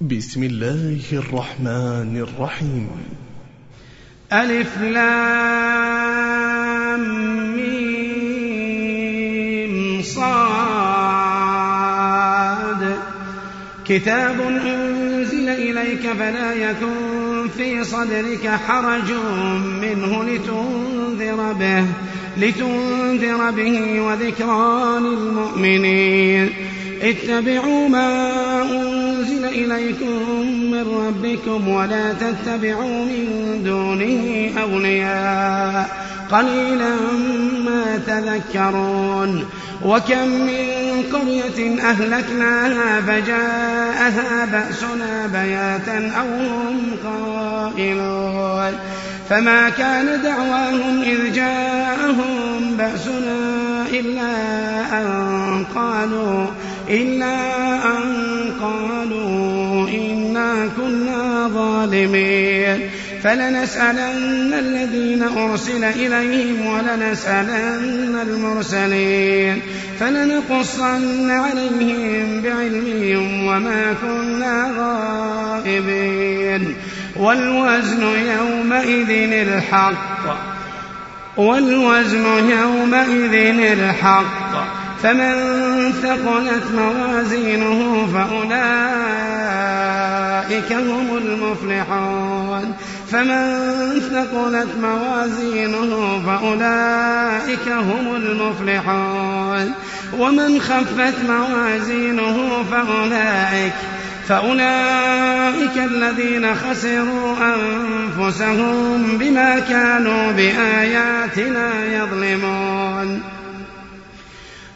بسم الله الرحمن الرحيم. ألف لام ميم صاد. كتاب أنزل إليك فلا يكن في صدرك حرج منه لتنذر به لتنذر به وذكرى للمؤمنين. اتبعوا ما إليكم من ربكم ولا تتبعوا من دونه أولياء. قليلا ما تذكرون. وكم من قرية أهلكناها فجاءها بأسنا بياتا أو هم قائلون. فما كان دعواهم إذ جاءهم بأسنا إلا أن قالوا إلا أن قالوا إنا كنا ظالمين. فلنسألن الذين أرسل إليهم ولنسألن المرسلين. فلنقصن عليهم بعلمهم وما كنا غائبين. والوزن يومئذ الحق. والوزن يومئذ الحق. فمن ثقلت موازينه فأولئك هم المفلحون. فمن ثقلت موازينه فأولئك هم المفلحون. ومن خفت موازينه فأولئك فأولئك الذين خسروا أنفسهم بما كانوا بآياتنا يظلمون.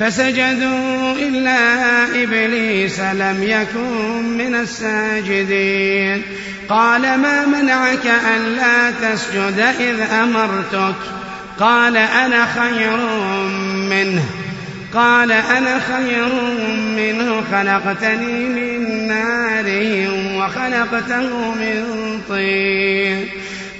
فسجدوا إلا إبليس لم يكن من الساجدين. قال ما منعك ألا تسجد إذ أمرتك؟ قال أنا خير منه. قال أنا خير منه خلقتني من نار وخلقته من طين.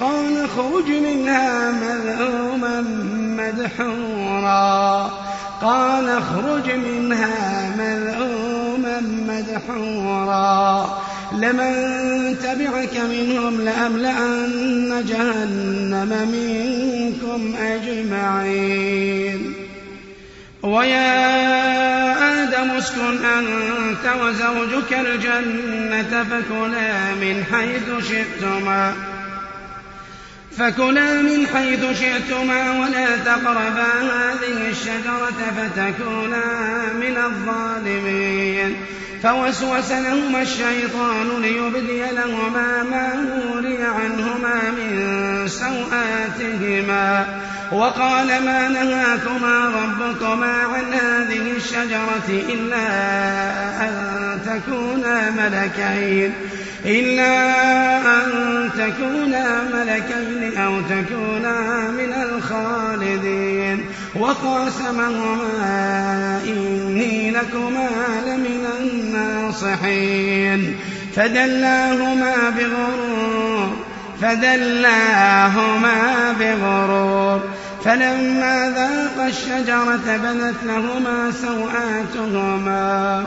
قال اخرج منها مذءوما مدحورا. قال اخرج منها مذءوما مدحورا. لمن تبعك منهم لأملأن جهنم منكم أجمعين. ويا آدم اسكن أنت وزوجك الجنة فكلا من حيث شئتما. فكلا من حيث شئتما ولا تقربا هذه الشجرة فتكونا من الظالمين. فوسوس لهما الشيطان ليبدي لهما ما وري عنهما من سوآتهما. وقال ما نهاكما ربكما عن هذه الشجرة إلا أن تكونا ملكين. إلا أن تكونا ملكين أو تكونا من الخالدين. وقاسمهما إني لكما لمن الناصحين. فدلاهما بغرور فدلاهما بغرور. فلما ذاق الشجرة بدت لهما سوآتهما.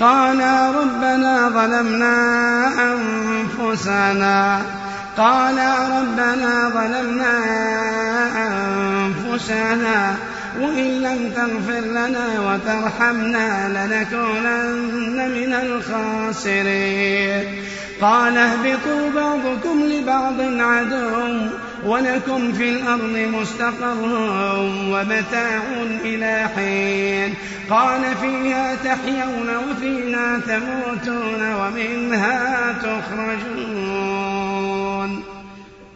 قالا ربنا ظلمنا أنفسنا. قالا ربنا ظلمنا أنفسنا وإن لم تغفر لنا وترحمنا لنكونن من الخاسرين. قال اهبطوا بعضكم لبعض عدو ولكم في الأرض مستقر ومتاع إلى حين. قال فيها تحيون وفيها تموتون ومنها تخرجون.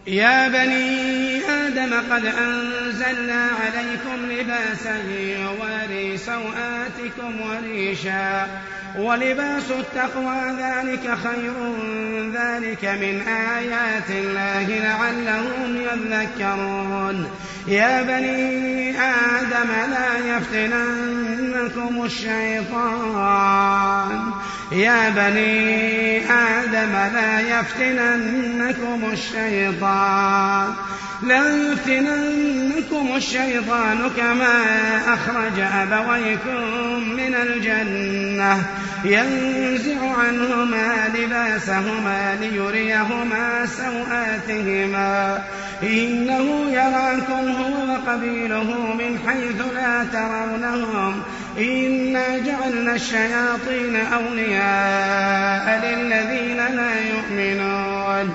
يا بني آدم قد أنزلنا عليكم لباسا يواري سوآتكم وريشا. ولباس التقوى ذلك خير ذلك من آيات الله لعلهم يذكرون. يا بني آدم لا يفتننكم الشيطان. يا بني آدم لا يفتننكم الشيطان. لا يفتننكم الشيطان كما أخرج أبويكم من الجنة ينزع عنهما لباسهما ليريهما سوآتهما إنه يراكم هو وقبيله من حيث لا ترونهم إنا جعلنا الشياطين أولياء للذين لا يؤمنون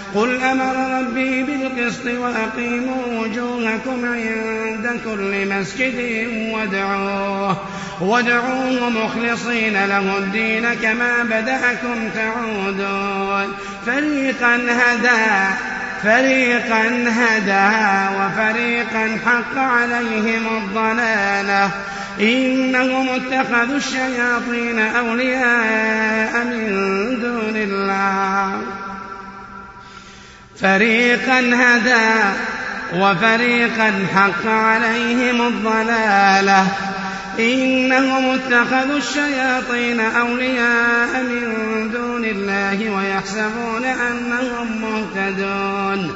قل أمر ربي بالقسط وأقيموا وجوهكم عند كل مسجد وادعوه وادعوه مخلصين له الدين كما بدأكم تعودون. فريقا هدى فريقا هدى وفريقا حق عليهم الضلالة. إنهم اتخذوا الشياطين أولياء من دون الله. فريقا هدى وفريقا حق عليهم الضلالة. إنهم اتخذوا الشياطين أولياء من دون الله ويحسبون أنهم مهتدون.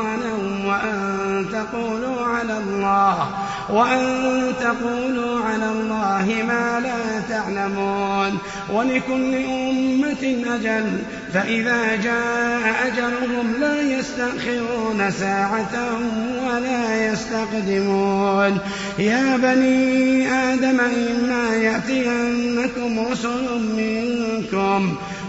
سلطانا وأن تقولوا على الله وأن تقولوا على الله ما لا تعلمون. ولكل أمة أجل فإذا جاء أجلهم لا يستأخرون ساعة ولا يستقدمون. يا بني آدم إما يأتينكم رسل منكم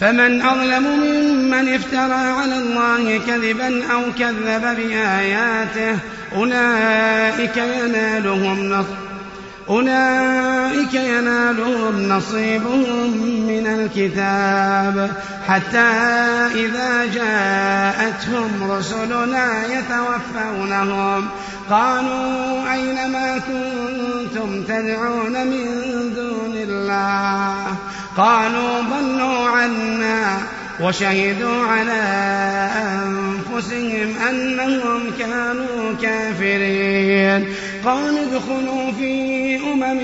فمن أظلم ممن افترى على الله كذبا أو كذب بآياته أولئك ينالهم أولئك ينالهم نصيبهم من الكتاب. حتى إذا جاءتهم رسلنا يتوفونهم قالوا أين ما كنتم تدعون من دون الله؟ قالوا ضلوا عنا وشهدوا على أنفسهم أنهم كانوا كافرين. قال ادخلوا في أمم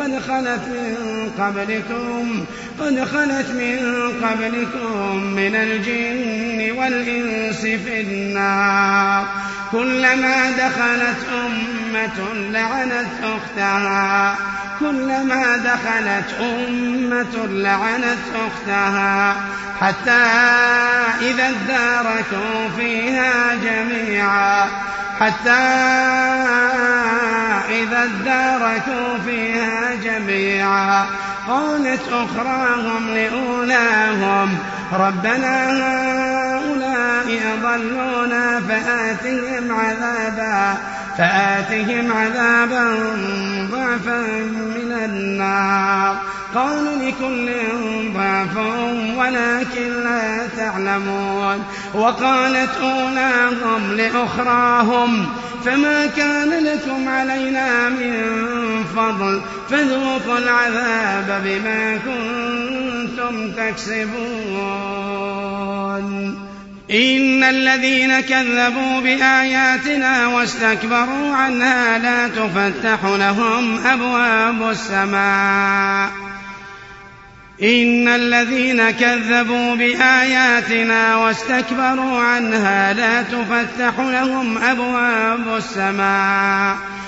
قد خلت من قبلكم قد خلت من قبلكم من الجن والإنس في النار. كلما دخلت أمة لعنت أختها. كلما دخلت أمة لعنت أختها حتى إذا اداركوا فيها جميعا حتى إذا اداركوا فيها جميعا. قالت أخراهم لأولاهم ربنا هؤلاء أضلونا فآتهم عذابا. فآتهم عذابا ضعفا من النار. قالوا لكل ضعف ولكن لا تعلمون. وقالت أولاهم لأخراهم فما كان لكم علينا من فضل فذوقوا العذاب بما كنتم تكسبون. إن الذين كذبوا بآياتنا واستكبروا عنها لا تفتح لهم أبواب السماء. إن الذين كذبوا بآياتنا واستكبروا عنها لا تفتح لهم أبواب السماء.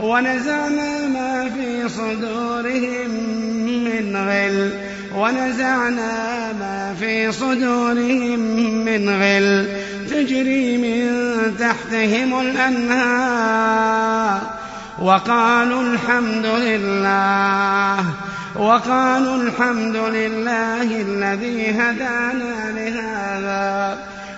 ونزعنا ما في صدورهم من غل. ونزعنا ما في صدورهم من غل. تجري من تحتهم الأنهار. وقالوا الحمد لله. وقالوا الحمد لله الذي هدانا لهذا.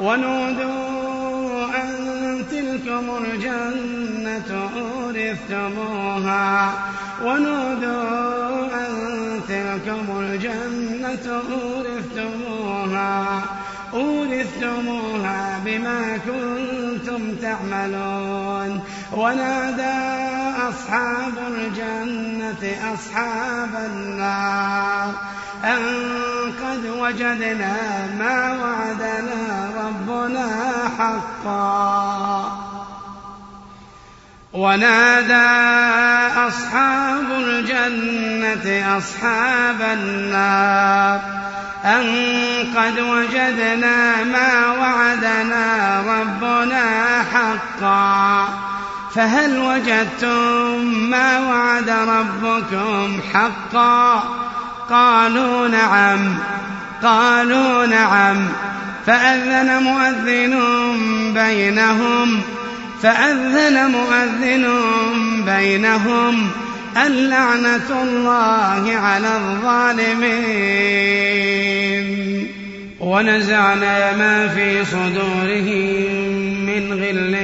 ونودوا أن تلكم الجنة أورثتموها. ونودوا أن تلكم الجنة أورثتموها. أورثتموها بما كنتم تعملون. ونادى أصحاب الجنة أصحاب النار. أن قد وجدنا ما وعدنا ربنا حقا. ونادى أصحاب الجنة أصحاب النار أن قد وجدنا ما وعدنا ربنا حقا. فهل وجدتم ما وعد ربكم حقا؟ قالوا نعم قالوا نعم. فأذن مؤذن بينهم فأذن مؤذن بينهم اللعنة الله على الظالمين. ونزعنا ما في صدورهم من غل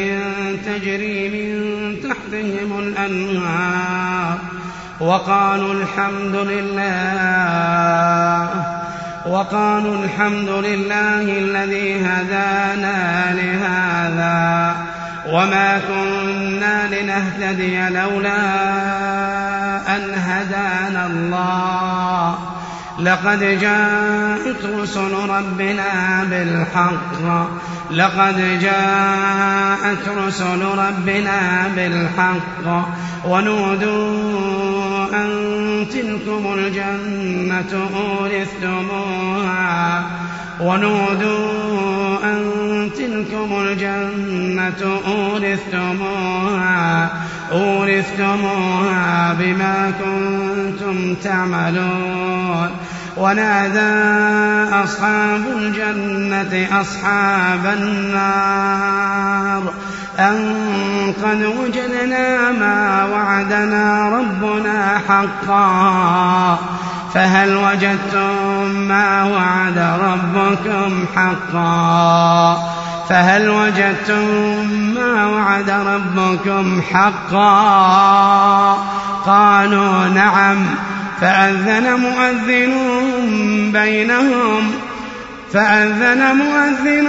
تجري من تحتهم الأنهار. وقالوا الحمد لله وقالوا الحمد لله الذي هدانا لهذا وما كنا لنهتدي لولا أن هدانا الله. لقد جاءت رسل ربنا بالحق لقد جاءت رسل ربنا بالحق ونودوا أن تلكم الجنة أورثتموها ونودوا أن تلكم الجنة أورثتموها أورثتموها بما كنتم تعملون ونادى أصحاب الجنة أصحاب النار أن قد وجدنا ما وعدنا ربنا حقا. فهل وجدتم ما وعد ربكم حقا؟ فهل وجدتم ما وعد ربكم حقا؟ قالوا نعم. فأذن مؤذن بينهم. فأذن مؤذن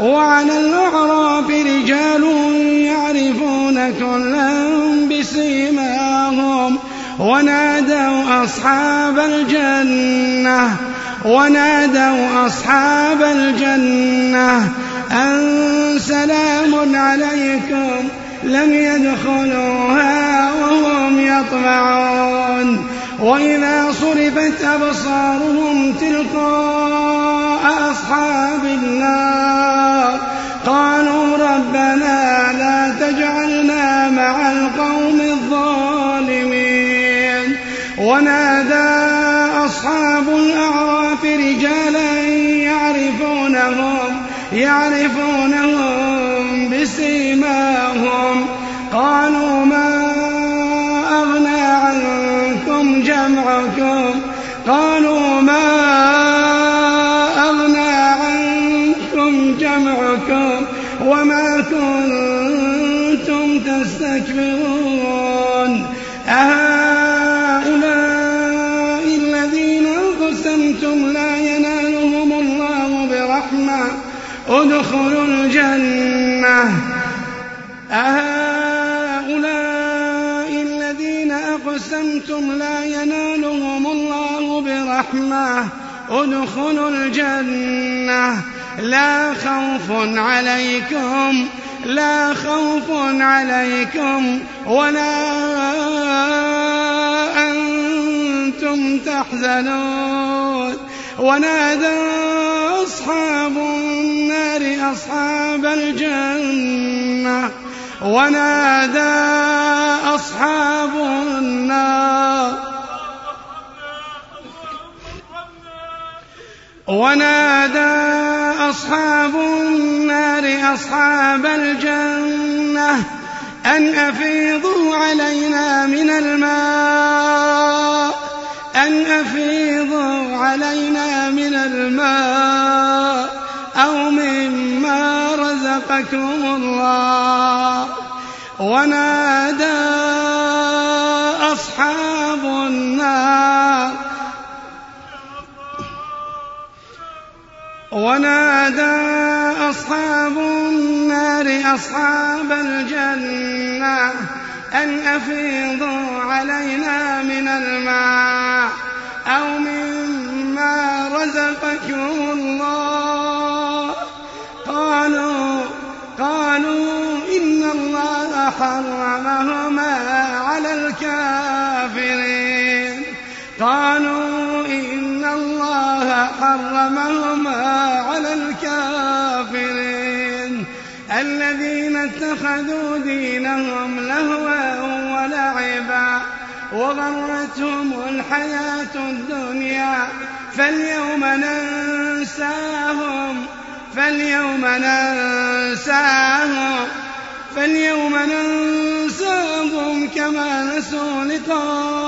وعلى الأعراف رجال يعرفون كلا بسيماهم ونادوا أصحاب الجنة ونادوا أصحاب الجنة أن سلام عليكم لم يدخلوها وهم يطمعون وإذا صرفت أبصارهم تلقاء أصحاب النار قالوا ربنا لا تجعلنا الله برحمة أدخلوا الجنة. لا خوف عليكم لا خوف عليكم ولا أنتم تحزنون. ونادى أصحاب النار أصحاب الجنة. ونادى أصحاب النار ونادى أصحاب النار أصحاب الجنة أن أفيضوا علينا من الماء أن أفيضوا علينا من الماء أو مما رزقكم الله. ونادى ونادى أصحاب النار أصحاب الجنة أن أفيضوا علينا من الماء أو مما رزقكم الله. قالوا قالوا حرمهما على الكافرين. قالوا إن الله حرمهما على الكافرين الذين اتخذوا دينهم لهوا ولعبا وغرتهم الحياة الدنيا فاليوم ننساهم فاليوم ننساهم فاليوم ننساهم كما نسوا لقاء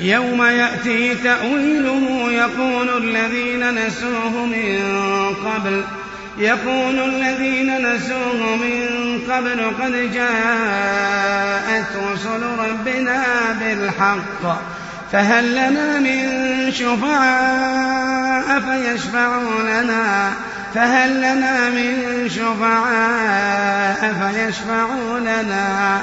يوم يأتي تأويله يقول الذين نسوه من قبل يقول الذين نسوه من قبل قد جاءت رسل ربنا بالحق فهل لنا من شفعاء فيشفعوا لنا فهل لنا من شفعاء فيشفعوا لنا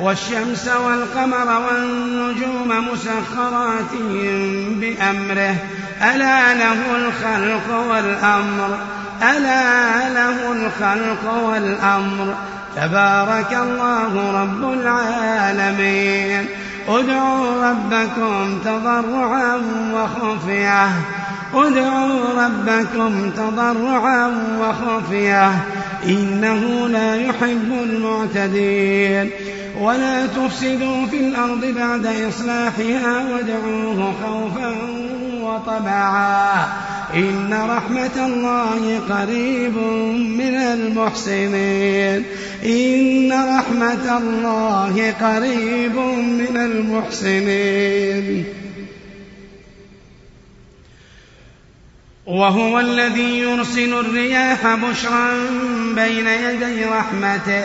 والشمس والقمر والنجوم مسخرات بأمره. ألا له الخلق والأمر؟ ألا له الخلق والأمر؟ تبارك الله رب العالمين. ادعوا ربكم تضرعا وخفية. ادعوا ربكم تضرعا وخفية. إنه لا يحب المعتدين. ولا تفسدوا في الأرض بعد إصلاحها وادعوه خوفا وطمعا. إن رحمة الله قريب من المحسنين. إن رحمة الله قريب من المحسنين. وهو الذي يرسل الرياح بشرا بين يدي رحمته.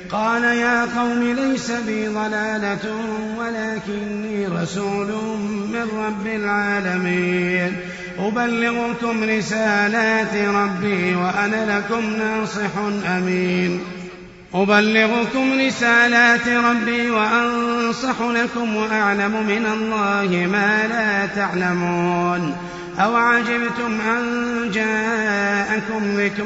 قال يا قوم ليس بي ضلالة ولكني رسول من رب العالمين. أبلغكم رسالات ربي وأنا لكم ناصح أمين. أبلغكم رسالات ربي وأنصح لكم وأعلم من الله ما لا تعلمون. أو عجبتم أن جاءكم ذكر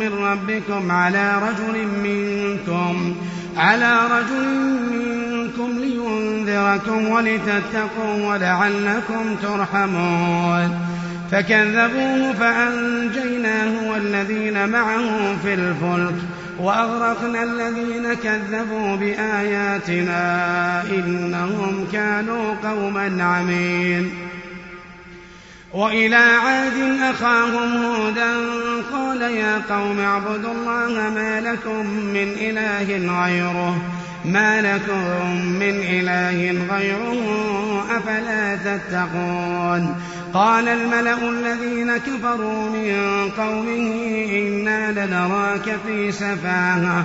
من ربكم على رجل منكم على رجل منكم لينذركم ولتتقوا ولعلكم ترحمون. فكذبوه فأنجيناه والذين معه في الفلك وأغرقنا الذين كذبوا بآياتنا إنهم كانوا قوما عمين. وإلى عاد أخاهم هودا قال يا قوم اعبدوا الله ما لكم من إله غيره ما لكم من إله غيره أفلا تتقون. قال الملأ الذين كفروا من قومه إنا لنراك في سفاهة.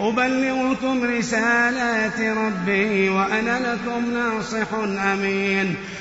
أبلغكم رسالات ربي وأنا لكم ناصح أمين.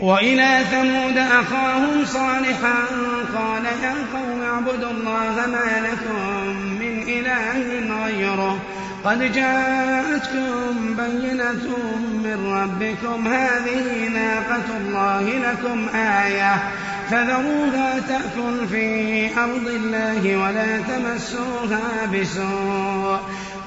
وإلى ثمود أخاهم صالحا قال يا قوم اعبدوا الله ما لكم من إله غيره قد جاءتكم بينة من ربكم. هذه ناقة الله لكم آية. فذروها تأكل في أرض الله ولا تمسوها بسوء.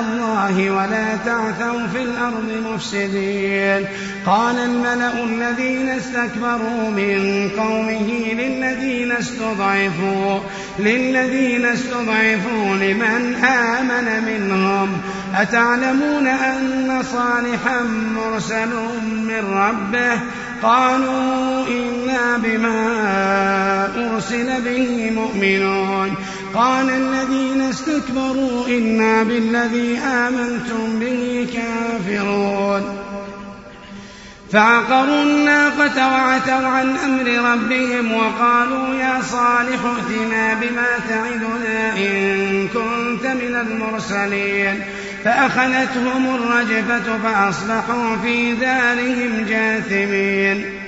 الله ولا تعثوا في الأرض مفسدين. قال الملأ الذين استكبروا من قومه للذين استضعفوا للذين استضعفوا لمن آمن منهم. أتعلمون أن صالحا مرسل من ربه؟ قالوا إنا بما أرسل به مؤمنون. قال الذين استكبروا إنا بالذي آمنتم به كافرون. فعقروا الناقة وعتوا عن أمر ربهم وقالوا يا صالح ائتنا بما تعدنا إن كنت من المرسلين. فأخذتهم الرجفة فأصبحوا في دارهم جاثمين.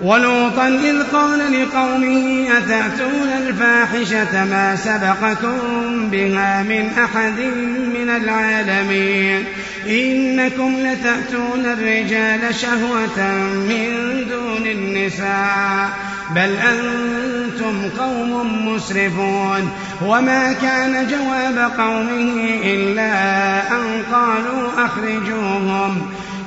ولوطا إذ قال لقومه أتأتون الفاحشة ما سبقكم بها من أحد من العالمين؟ إنكم لتأتون الرجال شهوة من دون النساء بل أنتم قوم مسرفون. وما كان جواب قومه إلا أن قالوا أخرجوهم.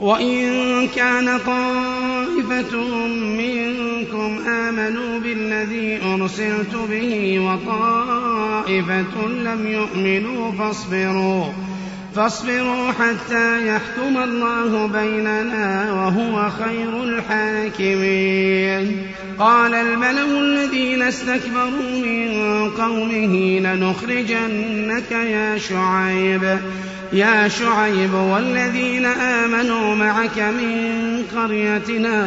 وإن كان طائفة منكم آمنوا بالذي أرسلت به وطائفة لم يؤمنوا فاصبروا فاصبروا حتى يحكم الله بيننا وهو خير الحاكمين. قال الملأ الذين استكبروا من قومه لنخرجنك يا شعيب. يا شعيب والذين آمنوا معك من قريتنا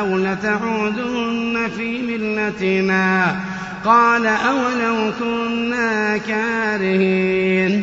أو لتعودن في ملتنا قال أولو كنا كارهين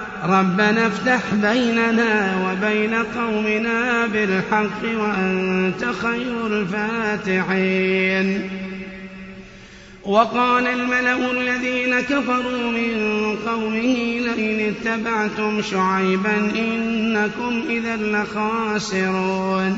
ربنا افتح بيننا وبين قومنا بالحق وأنت خير الفاتحين. وقال الملأ الذين كفروا من قومه لئن اتبعتم شعيبا إنكم إذا لخاسرون.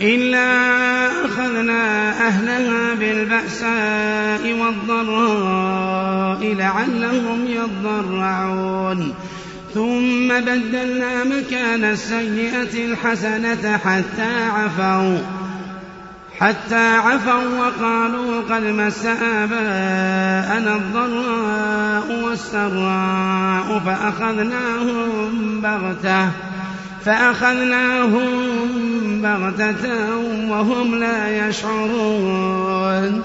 إلا أخذنا أهلها بالبأساء والضراء لعلهم يضرعون. ثم بدلنا مكان السيئة الحسنة حتى عفوا حتى عفوا وقالوا قد مس آباءنا الضراء والسراء فأخذناهم بغتة. فأخذناهم بغتة وهم لا يشعرون.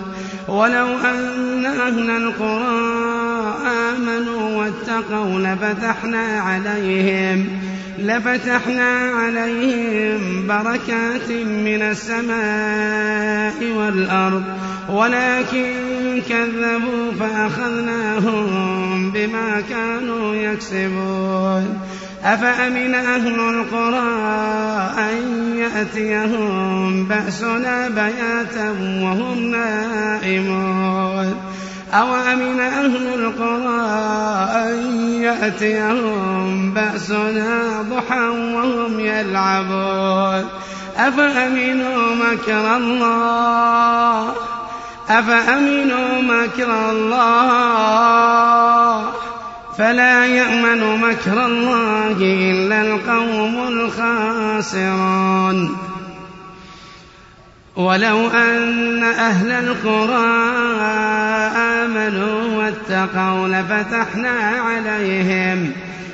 ولو أن أهل القرى آمنوا واتقوا لفتحنا عليهم لفتحنا عليهم بركات من السماء والأرض ولكن كذبوا فأخذناهم بما كانوا يكسبون. أفأمن أهل القرى أن يأتيهم بأسنا بياتا وهم نائمون؟ أوأمن أهل القرى أن يأتيهم بأسنا ضحى وهم يلعبون؟ أفأمنوا مكر الله؟ أفأمنوا مكر الله؟ فلا يأمن مكر الله إلا القوم الخاسرون. ولو أن أهل القرى آمنوا واتقوا لفتحنا عليهم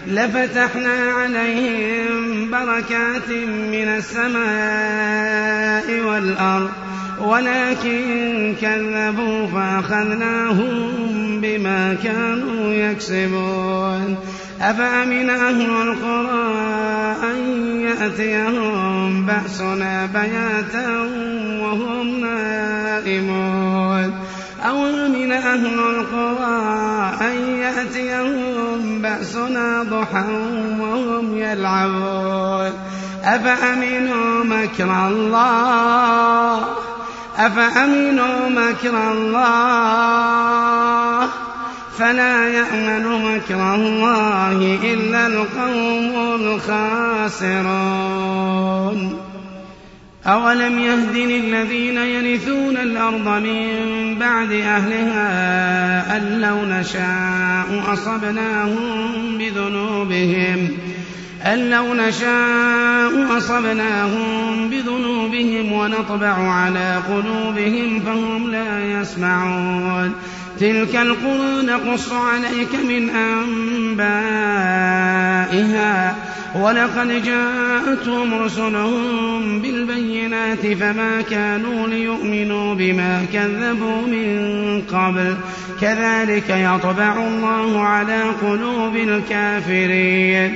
لفتحنا عليهم بركات من السماء والأرض. ولكن كذبوا فأخذناهم بما كانوا يكسبون. أفأمن أهل القرى أن يأتيهم بأسنا بياتا وهم نائمون؟ أو أمن أهل القرى أن يأتيهم بأسنا ضحى وهم يلعبون؟ أفأمنوا مكر الله أفأمنوا مكر الله فلا يأمن مكر الله إلا القوم الخاسرون أولم يهد للذين يرثون الأرض من بعد أهلها أن لو نشاء أصبناهم بذنوبهم أن لو نشاء أصبناهم بذنوبهم ونطبع على قلوبهم فهم لا يسمعون. تلك القرى نقص عليك من أنبائها. ولقد جاءتهم رسلهم بالبينات فما كانوا ليؤمنوا بما كذبوا من قبل. كذلك يطبع الله على قلوب الكافرين.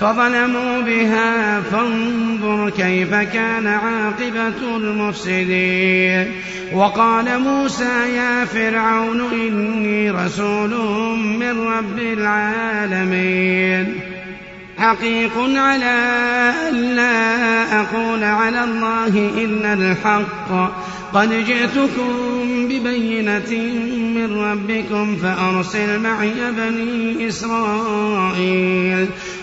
فظلموا بها فانظر كيف كان عاقبة المفسدين. وقال موسى يا فرعون إني رسول من رب العالمين. حقيق على ألا أقول على الله إلا الحق. قد جئتكم ببينة من ربكم فأرسل معي بني إسرائيل.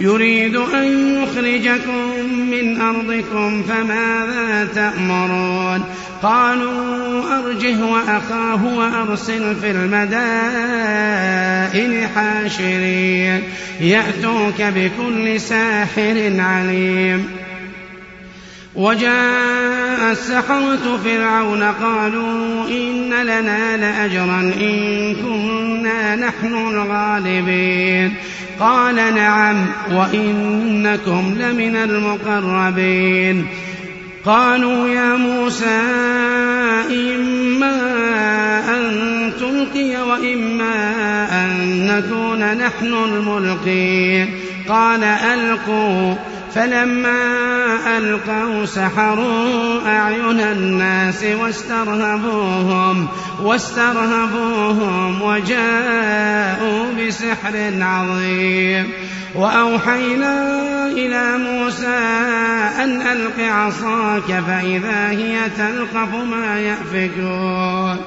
يريد أن يخرجكم من أرضكم فماذا تأمرون؟ قالوا أرجه وأخاه وأرسل في المدائن حاشرين يأتوك بكل ساحر عليم. وجاء السحرة فرعون قالوا إن لنا لأجرا إن كنا نحن الغالبين. قال نعم وإنكم لمن المقربين. قالوا يا موسى إما أن تلقي وإما أن نكون نحن الملقين. قال ألقوا. فلما ألقوا سحروا أعين الناس واسترهبوهم واسترهبوهم وجاءوا بسحر عظيم. وأوحينا إلى موسى أن ألق عصاك فإذا هي تلقف ما يأفكون.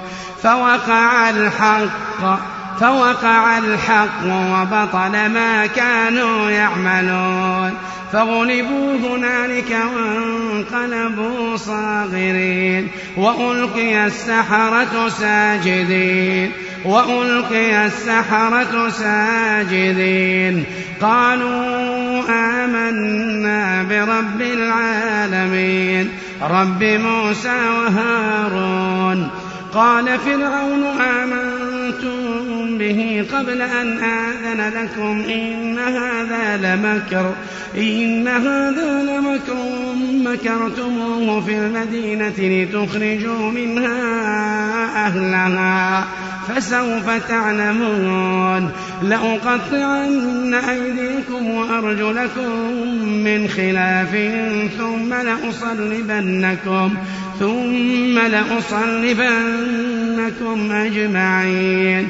فوقع الحق فوقع الحق وبطل ما كانوا يعملون. فغلبوا هنالك وانقلبوا صاغرين. وألقي السحرة ساجدين. وألقي السحرة ساجدين. قالوا آمنا برب العالمين. رب موسى وهارون. قال فرعون آمنتم به قبل أن آذن لكم إن هذا لمكر إن هذا لمكر. مكرتموه في المدينة لتخرجوا منها أهلها. فسوف تعلمون. لأقطعن أيديكم وأرجلكم من خلاف ثم لأصلبنكم ثم لأصلبنكم أجمعين.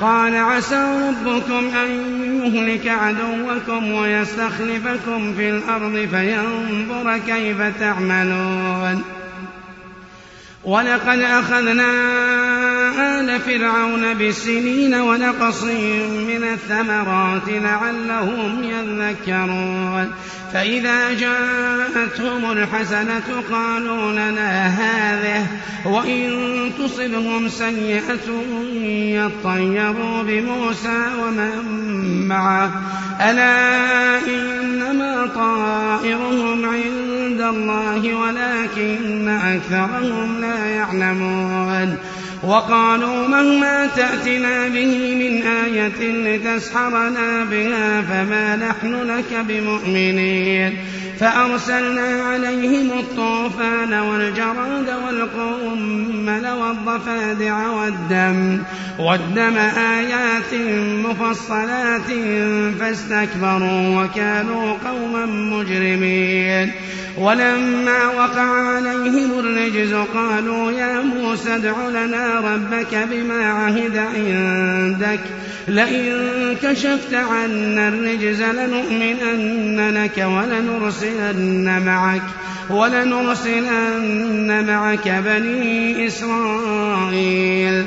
قال عسى ربكم أن يهلك عدوكم ويستخلفكم في الأرض فينظر كيف تعملون. ولقد أخذنا آل فرعون بالسنين ونقص من الثمرات لعلهم يذكرون فإذا جاءتهم الحسنة قالوا لنا هذه وإن تصبهم سيئة يطيروا بموسى ومن معه ألا إنما طائرهم عند الله ولكن أكثرهم لا يعلمون. وقالوا مهما تأتنا به من آية لتسحرنا بها فما نحن لك بمؤمنين. فأرسلنا عليهم الطوفان والجراد والقمل والضفادع والدم والدم آيات مفصلات فاستكبروا وكانوا قوما مجرمين. ولما وقع عليهم الرجز قالوا يا موسى ادع لنا ربك بما عهد عندك. لئن كشفت عنا الرجز لنؤمنن لك ولنرسلن معك ولنرسلن معك بني إسرائيل.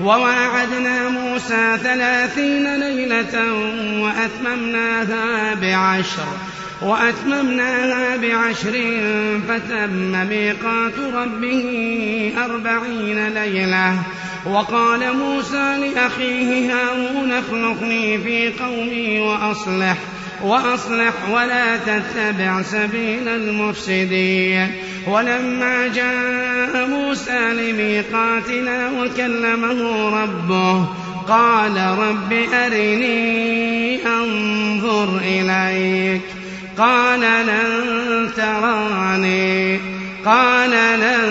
وواعدنا موسى ثلاثين ليلة وأتممناها بعشر وأتممناها بعشر فتم ميقات ربه أربعين ليلة. وقال موسى لأخيه هارون اخلقني في قومي وأصلح. وأصلح ولا تتبع سبيل المفسدين. ولما جاء موسى لميقاتنا وكلمه ربه قال رب أرني أنظر إليك. قال لن تراني. قال لن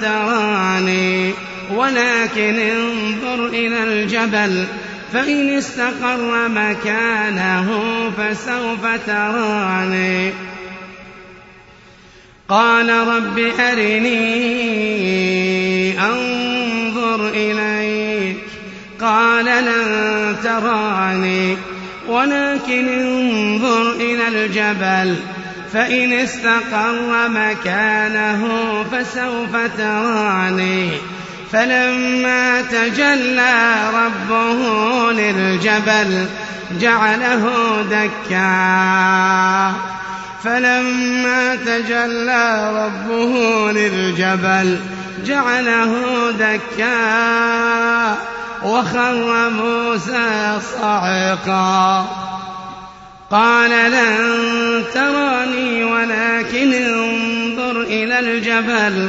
تراني. ولكن انظر إلى الجبل. فإن استقر مكانه فسوف تراني. قال رب أرني أنظر إليك. قال لن تراني. ولكن انظر إلى الجبل. فإن استقر مكانه فسوف تراني. فلما تجلى ربه للجبل جعله دكا. فلما تجلى ربه للجبل جعله دكا. وخر موسى صعقا. قال لن تراني ولكن انظر إلى الجبل.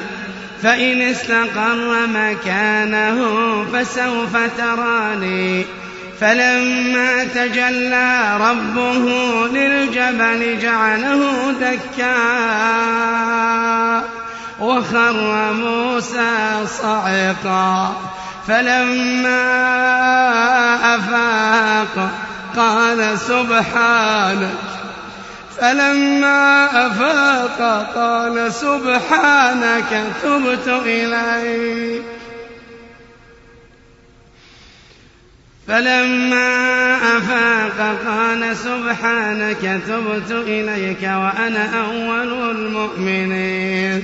فإن استقر مكانه فسوف تراني. فلما تجلى ربه للجبل جعله دكا. وخر موسى صعقا. فلما أفاق قال سبحانك فلما أفاق قال سبحانك تبت إليك. فلما أفاق قال سبحانك تبت إليك وأنا أول المؤمنين.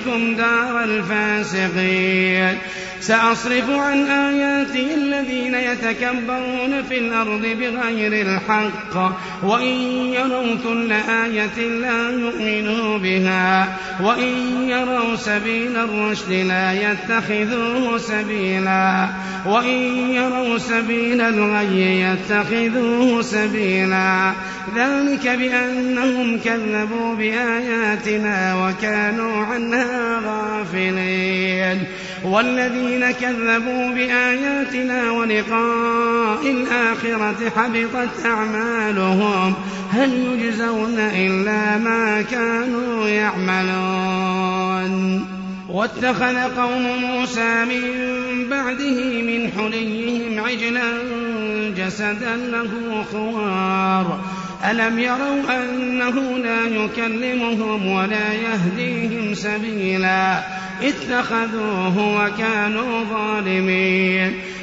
سأريكم دار الفاسقين. سأصرف عن آياتي الذين يتكبرون في الأرض بغير الحق وإن يروا كل آية لا يؤمنوا بها وإن يروا سبيل الرشد لا يتخذوه سبيلا وإن يروا سبيل الغي يتخذوه سبيلا. ذلك بأنهم كذبوا بآياتنا وكانوا عنها غافلين. والذين كذبوا بآياتنا ولقاء الآخرة حبطت أعمالهم هل يجزون إلا ما كانوا يعملون. واتخذ قوم موسى من بعده من حليهم عجلا جسدا له خوار. ألم يروا أنه لا يكلمهم ولا يهديهم سبيلا؟ اتخذوه وكانوا ظالمين.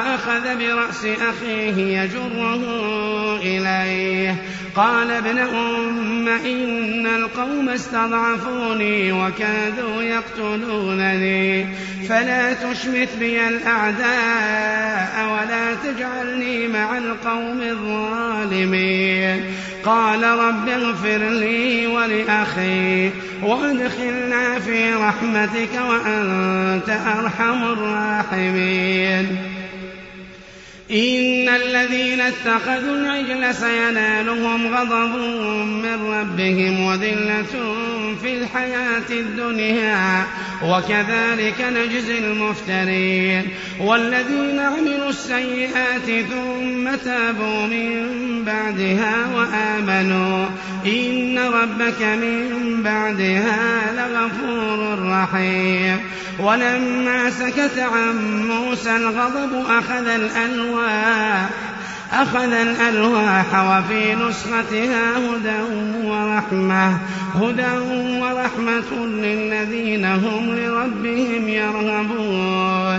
وأخذ برأس أخيه يجره إليه. قال ابن أم إن القوم استضعفوني وكادوا يقتلونني فلا تشمت بي الأعداء ولا تجعلني مع القوم الظالمين. قال رب اغفر لي ولأخي وأدخلنا في رحمتك وأنت أرحم الراحمين. إن الذين اتخذوا العجل سينالهم غضب من ربهم وذلة في الحياة الدنيا وكذلك نجزي المفترين. والذين عملوا السيئات ثم تابوا من بعدها وآمنوا إن ربك من بعدها لغفور رحيم. ولما سكت عن موسى الغضب أخذ الألواح أخذ الألواح وفي نسختها هدى ورحمة هدى ورحمة للذين هم لربهم يرهبون.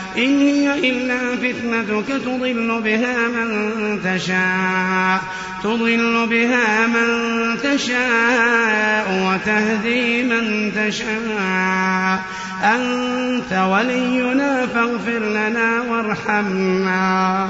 إن هي إلا فتنتك تضل بها من تشاء. تضل بها من تشاء وتهدي من تشاء. أنت ولينا فاغفر لنا وارحمنا.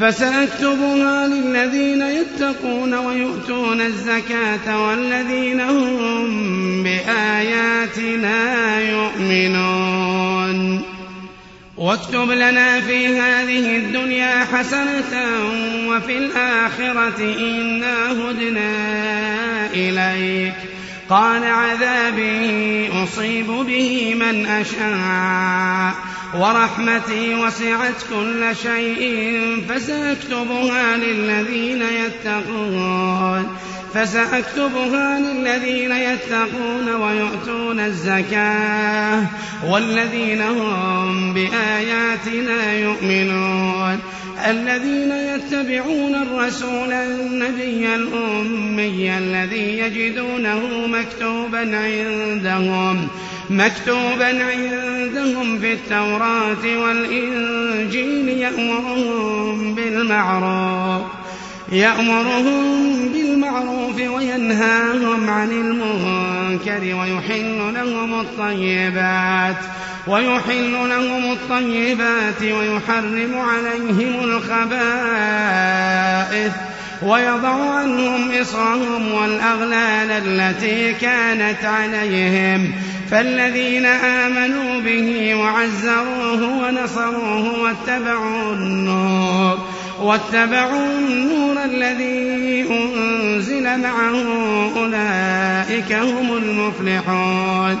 فسأكتبها للذين يتقون ويؤتون الزكاة والذين هم بآياتنا يؤمنون. واكتب لنا في هذه الدنيا حسنة وفي الآخرة إنا هدنا إليك. قال عذابي أصيب به من أشاء. ورحمتي وسعت كل شيء فسأكتبها للذين يتقون فسأكتبها للذين يتقون ويؤتون الزكاة والذين هم بآياتنا يؤمنون. الذين يتبعون الرسول النبي الأمي الذي يجدونه مكتوبا عندهم مكتوبا عندهم في التوراة والإنجيل يأمرهم بالمعروف يأمرهم بالمعروف وينهاهم عن المنكر ويحل لهم الطيبات ويحل لهم الطيبات ويحرم عليهم الخبائث ويضع عنهم إصرهم والأغلال التي كانت عليهم. فالذين آمنوا به وعزروه ونصروه واتبعوا النور واتبعوا النور الذي أنزل معه أولئك هم المفلحون.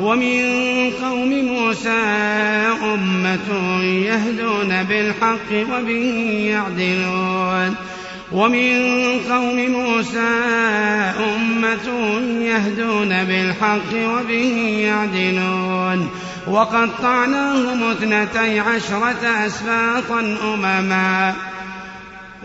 ومن قوم موسى أمة يهدون بالحق وبه يعدلون. ومن قوم موسى أمة يهدون بالحق وبه يعدلون. وقطعناهم اثنتي عشرة أسباطا أمما.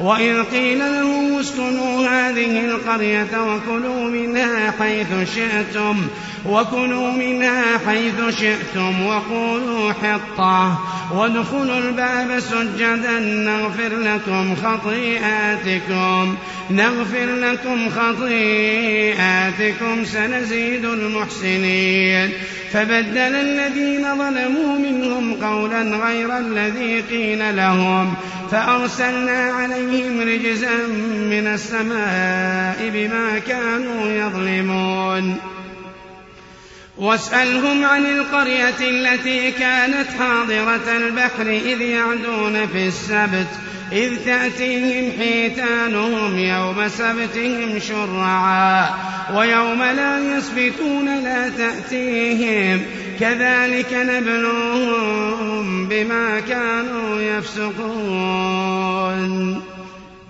وإذ قيل لهم اسكنوا هذه القرية وكلوا منها حيث شئتم وكلوا منها حيث شئتم وقولوا حطة وادخلوا الباب سجدا نغفر لكم خطيئاتكم نغفر لكم خطيئاتكم سنزيد المحسنين. فبدل الذين ظلموا منهم قولا غير الذي قيل لهم فأرسلنا عليهم رجزا من السماء بما كانوا يظلمون. واسألهم عن القرية التي كانت حاضرة البحر إذ يعدون في السبت إذ تأتيهم حيتانهم يوم سبتهم شرعا ويوم لا يسبتون لا تأتيهم كذلك نبلوهم بما كانوا يفسقون.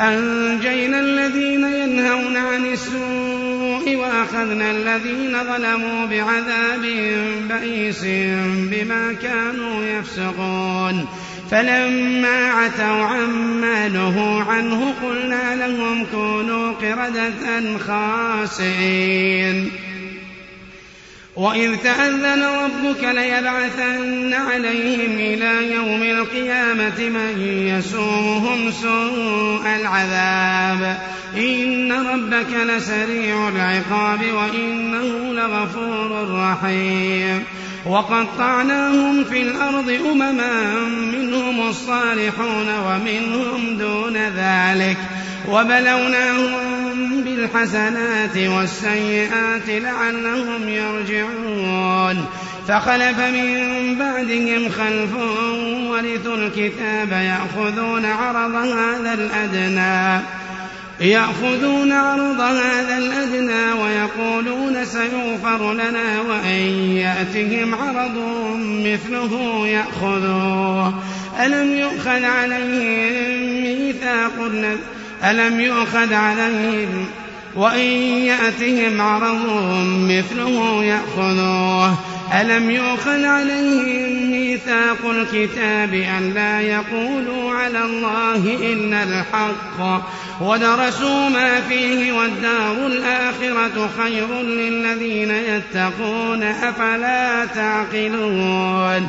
أنجينا الذين ينهون عن السوء وأخذنا الذين ظلموا بعذاب بئيس بما كانوا يفسقون. فلما عتوا عما نهوا عنه قلنا لهم كونوا قردة خاسئين. وإذ تأذن ربك ليبعثن عليهم إلى يوم القيامة من يسومهم سوء العذاب إن ربك لسريع العقاب وإنه لغفور رحيم وقطعناهم في الأرض أمما منهم الصالحون ومنهم دون ذلك وبلوناهم بالحسنات والسيئات لعلهم يرجعون. فخلف من بعدهم خلف ورثوا الكتاب يأخذون عرض هذا الأدنى يأخذون عرض هذا الأدنى ويقولون سيغفر لنا وإن يأتهم عرض مثله يأخذوه. ألم يؤخذ عليهم ميثاق ألم يؤخذ عليهم وإن يأتهم عرض مثله يأخذوه؟ ألم يؤخذ عليهم ميثاق الكتاب أن لا يقولوا على الله إلا الحق ودرسوا ما فيه والدار الآخرة خير للذين يتقون أفلا تعقلون؟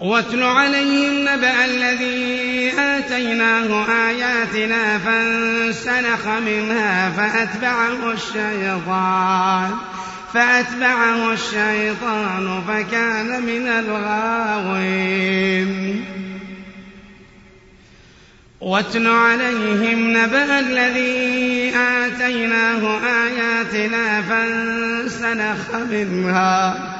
واتل عليهم نبأ الذي آتيناه آياتنا فانسلخ منها فأتبعه الشيطان فأتبعه الشيطان فكان من الغاوين. واتل عليهم نبأ الذي آتيناه آياتنا فانسلخ منها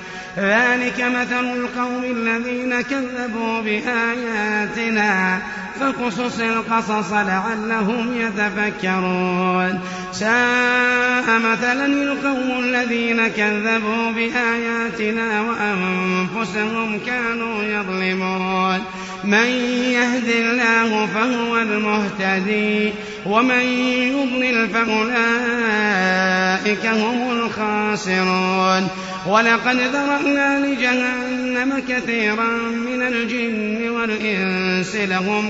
ذلك مثل القوم الذين كذبوا بآياتنا. فقصص القصص لعلهم يتفكرون. ساء مثلا القوم الذين كذبوا بآياتنا وأنفسهم كانوا يظلمون. من يهد الله فهو المهتدي ومن يضلل فأولئك هم الخاسرون. ولقد ذرأنا لجهنم كثيرا من الجن والإنس لهم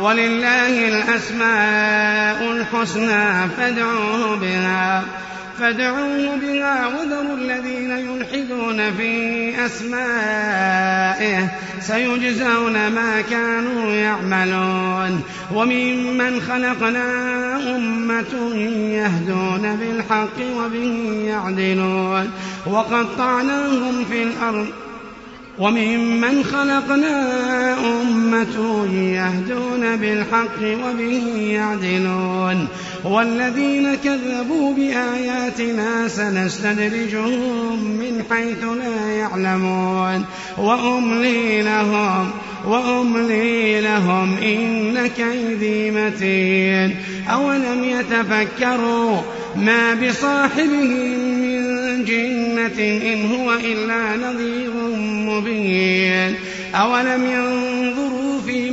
ولله الأسماء الحسنى فادعوه بها فادعوه بها وذروا الذين يلحدون في أسمائه سيجزون ما كانوا يعملون. وممن خلقنا أمة يهدون بالحق وبه يعدلون. وقطعناهم في الأرض وممن خلقنا أمة يهدون بالحق وبه يعدلون والذين كذبوا بآياتنا سنستدرجهم من حيث لا يعلمون وأملي لهم وأملي لهم إن كيدي متين. أولم يتفكروا ما بصاحبهم من جنة إن هو إلا نذير مبين. أولم ينظروا في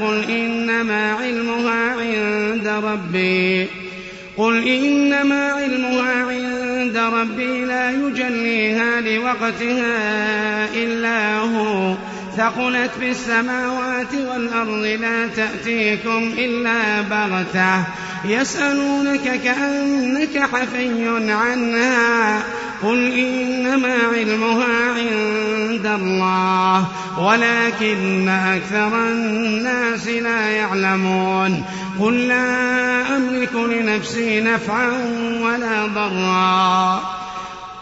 قل إنما علمها عند ربي قل إنما علمها عند ربي لا يجليها لوقتها إلا هو ثقلت في السماوات والأرض لا تأتيكم إلا بغتة. يسألونك كأنك حفي عنها. قل إنما علمها عند الله ولكن أكثر الناس لا يعلمون. قل لا أملك لنفسي نفعا ولا ضرا.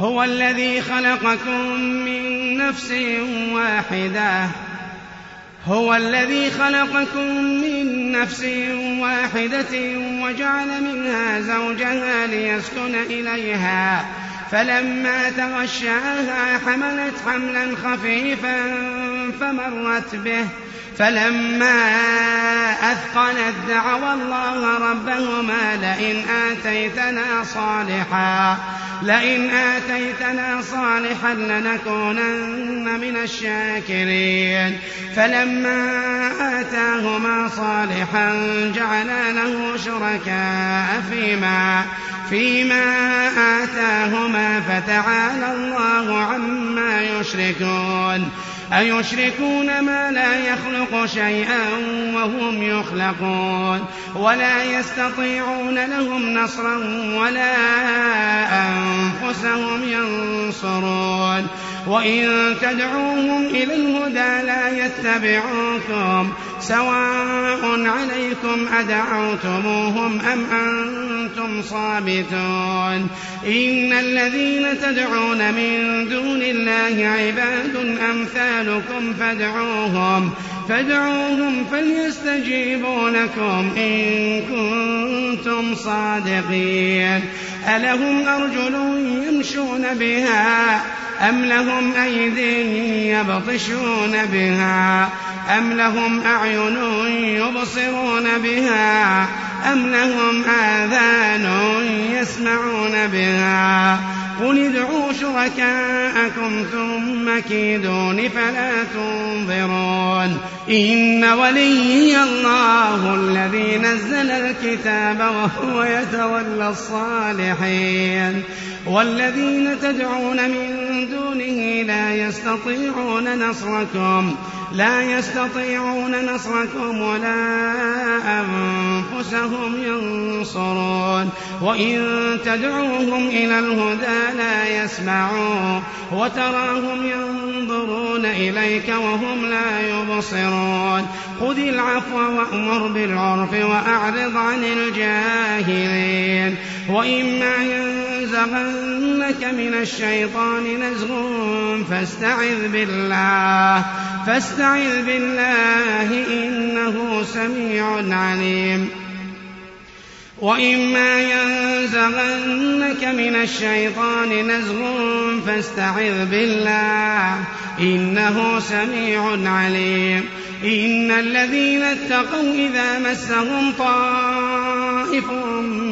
هو الذي خلقكم من نفس واحدة. هو الذي خلقكم من نفس واحدة وجعل منها زوجها ليسكن إليها. فلما تغشاها حملت حملا خفيفا فمرت به. فلما أثقلت دعوا الله ربهما لئن آتيتنا صالحا لئن آتيتنا صالحا لنكونن من الشاكرين. فلما آتاهما صالحا جعلا له شركاء فيما فيما آتاهما فتعالى الله عما يشركون. أيشركون ما لا يخلق شيئا وهم يخلقون ولا يستطيعون لهم نصرا ولا أنفسهم ينصرون وإن تدعوهم إلى الهدى لا يتبعوكم سواء عليكم أدعوتموهم أم أنتم صامتون إن الذين تدعون من دون الله عباد أمثالكم فادعوهم فادعوهم فليستجيبوا لكم إن كنتم صادقين. ألهم أرجل يمشون بها أم لهم أيد يبطشون بها؟ أم لهم أعين يبصرون بها؟ أم لهم آذان يسمعون بها؟ قل ادعوا شركاءكم ثم كيدون فلا تنظرون. إن ولي الله الذي نزل الكتاب وهو يتولى الصالحين. والذين تدعون من دونه لا يستطيعون نصركم لا يستطيعون نصركم ولا أنفسهم ينصرون. وإن تدعوهم إلى الهدى لا يسمعون. وتراهم ينظرون إليك وهم لا يبصرون. خذ العفو وأمر بالعرف وأعرض عن الجاهلين. وإما ينزغنك من الشيطان نزغ فاستعذ بالله. فاستعذ بالله إنه سميع عليم. وإما ينزغنك من الشيطان نزغ فاستعذ بالله إنه سميع عليم. إن الذين اتقوا إذا مسهم طائف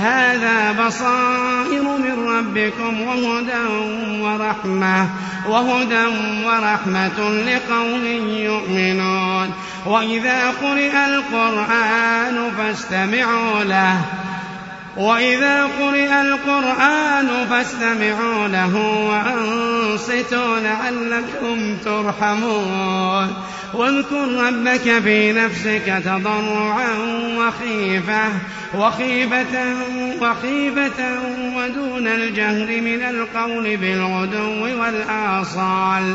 هذا بصائر من ربكم وهدى ورحمة وهدى ورحمة لقوم يؤمنون. وإذا قرئ القرآن فاستمعوا له. وإذا قرئ القرآن فاستمعوا له وأنصتوا لعلكم ترحمون. واذكر ربك في نفسك تضرعا وخيفة وخيفة وخيفة ودون الجهر من القول بالغدو والآصال.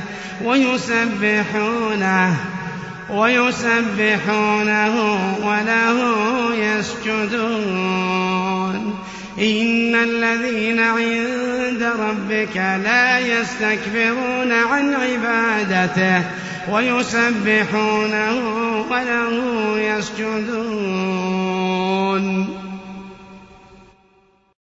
ويسبحونه ويسبحونه وله يسجدون. إن الذين عند ربك لا يستكبرون عن عبادته ويسبحونه وله يسجدون.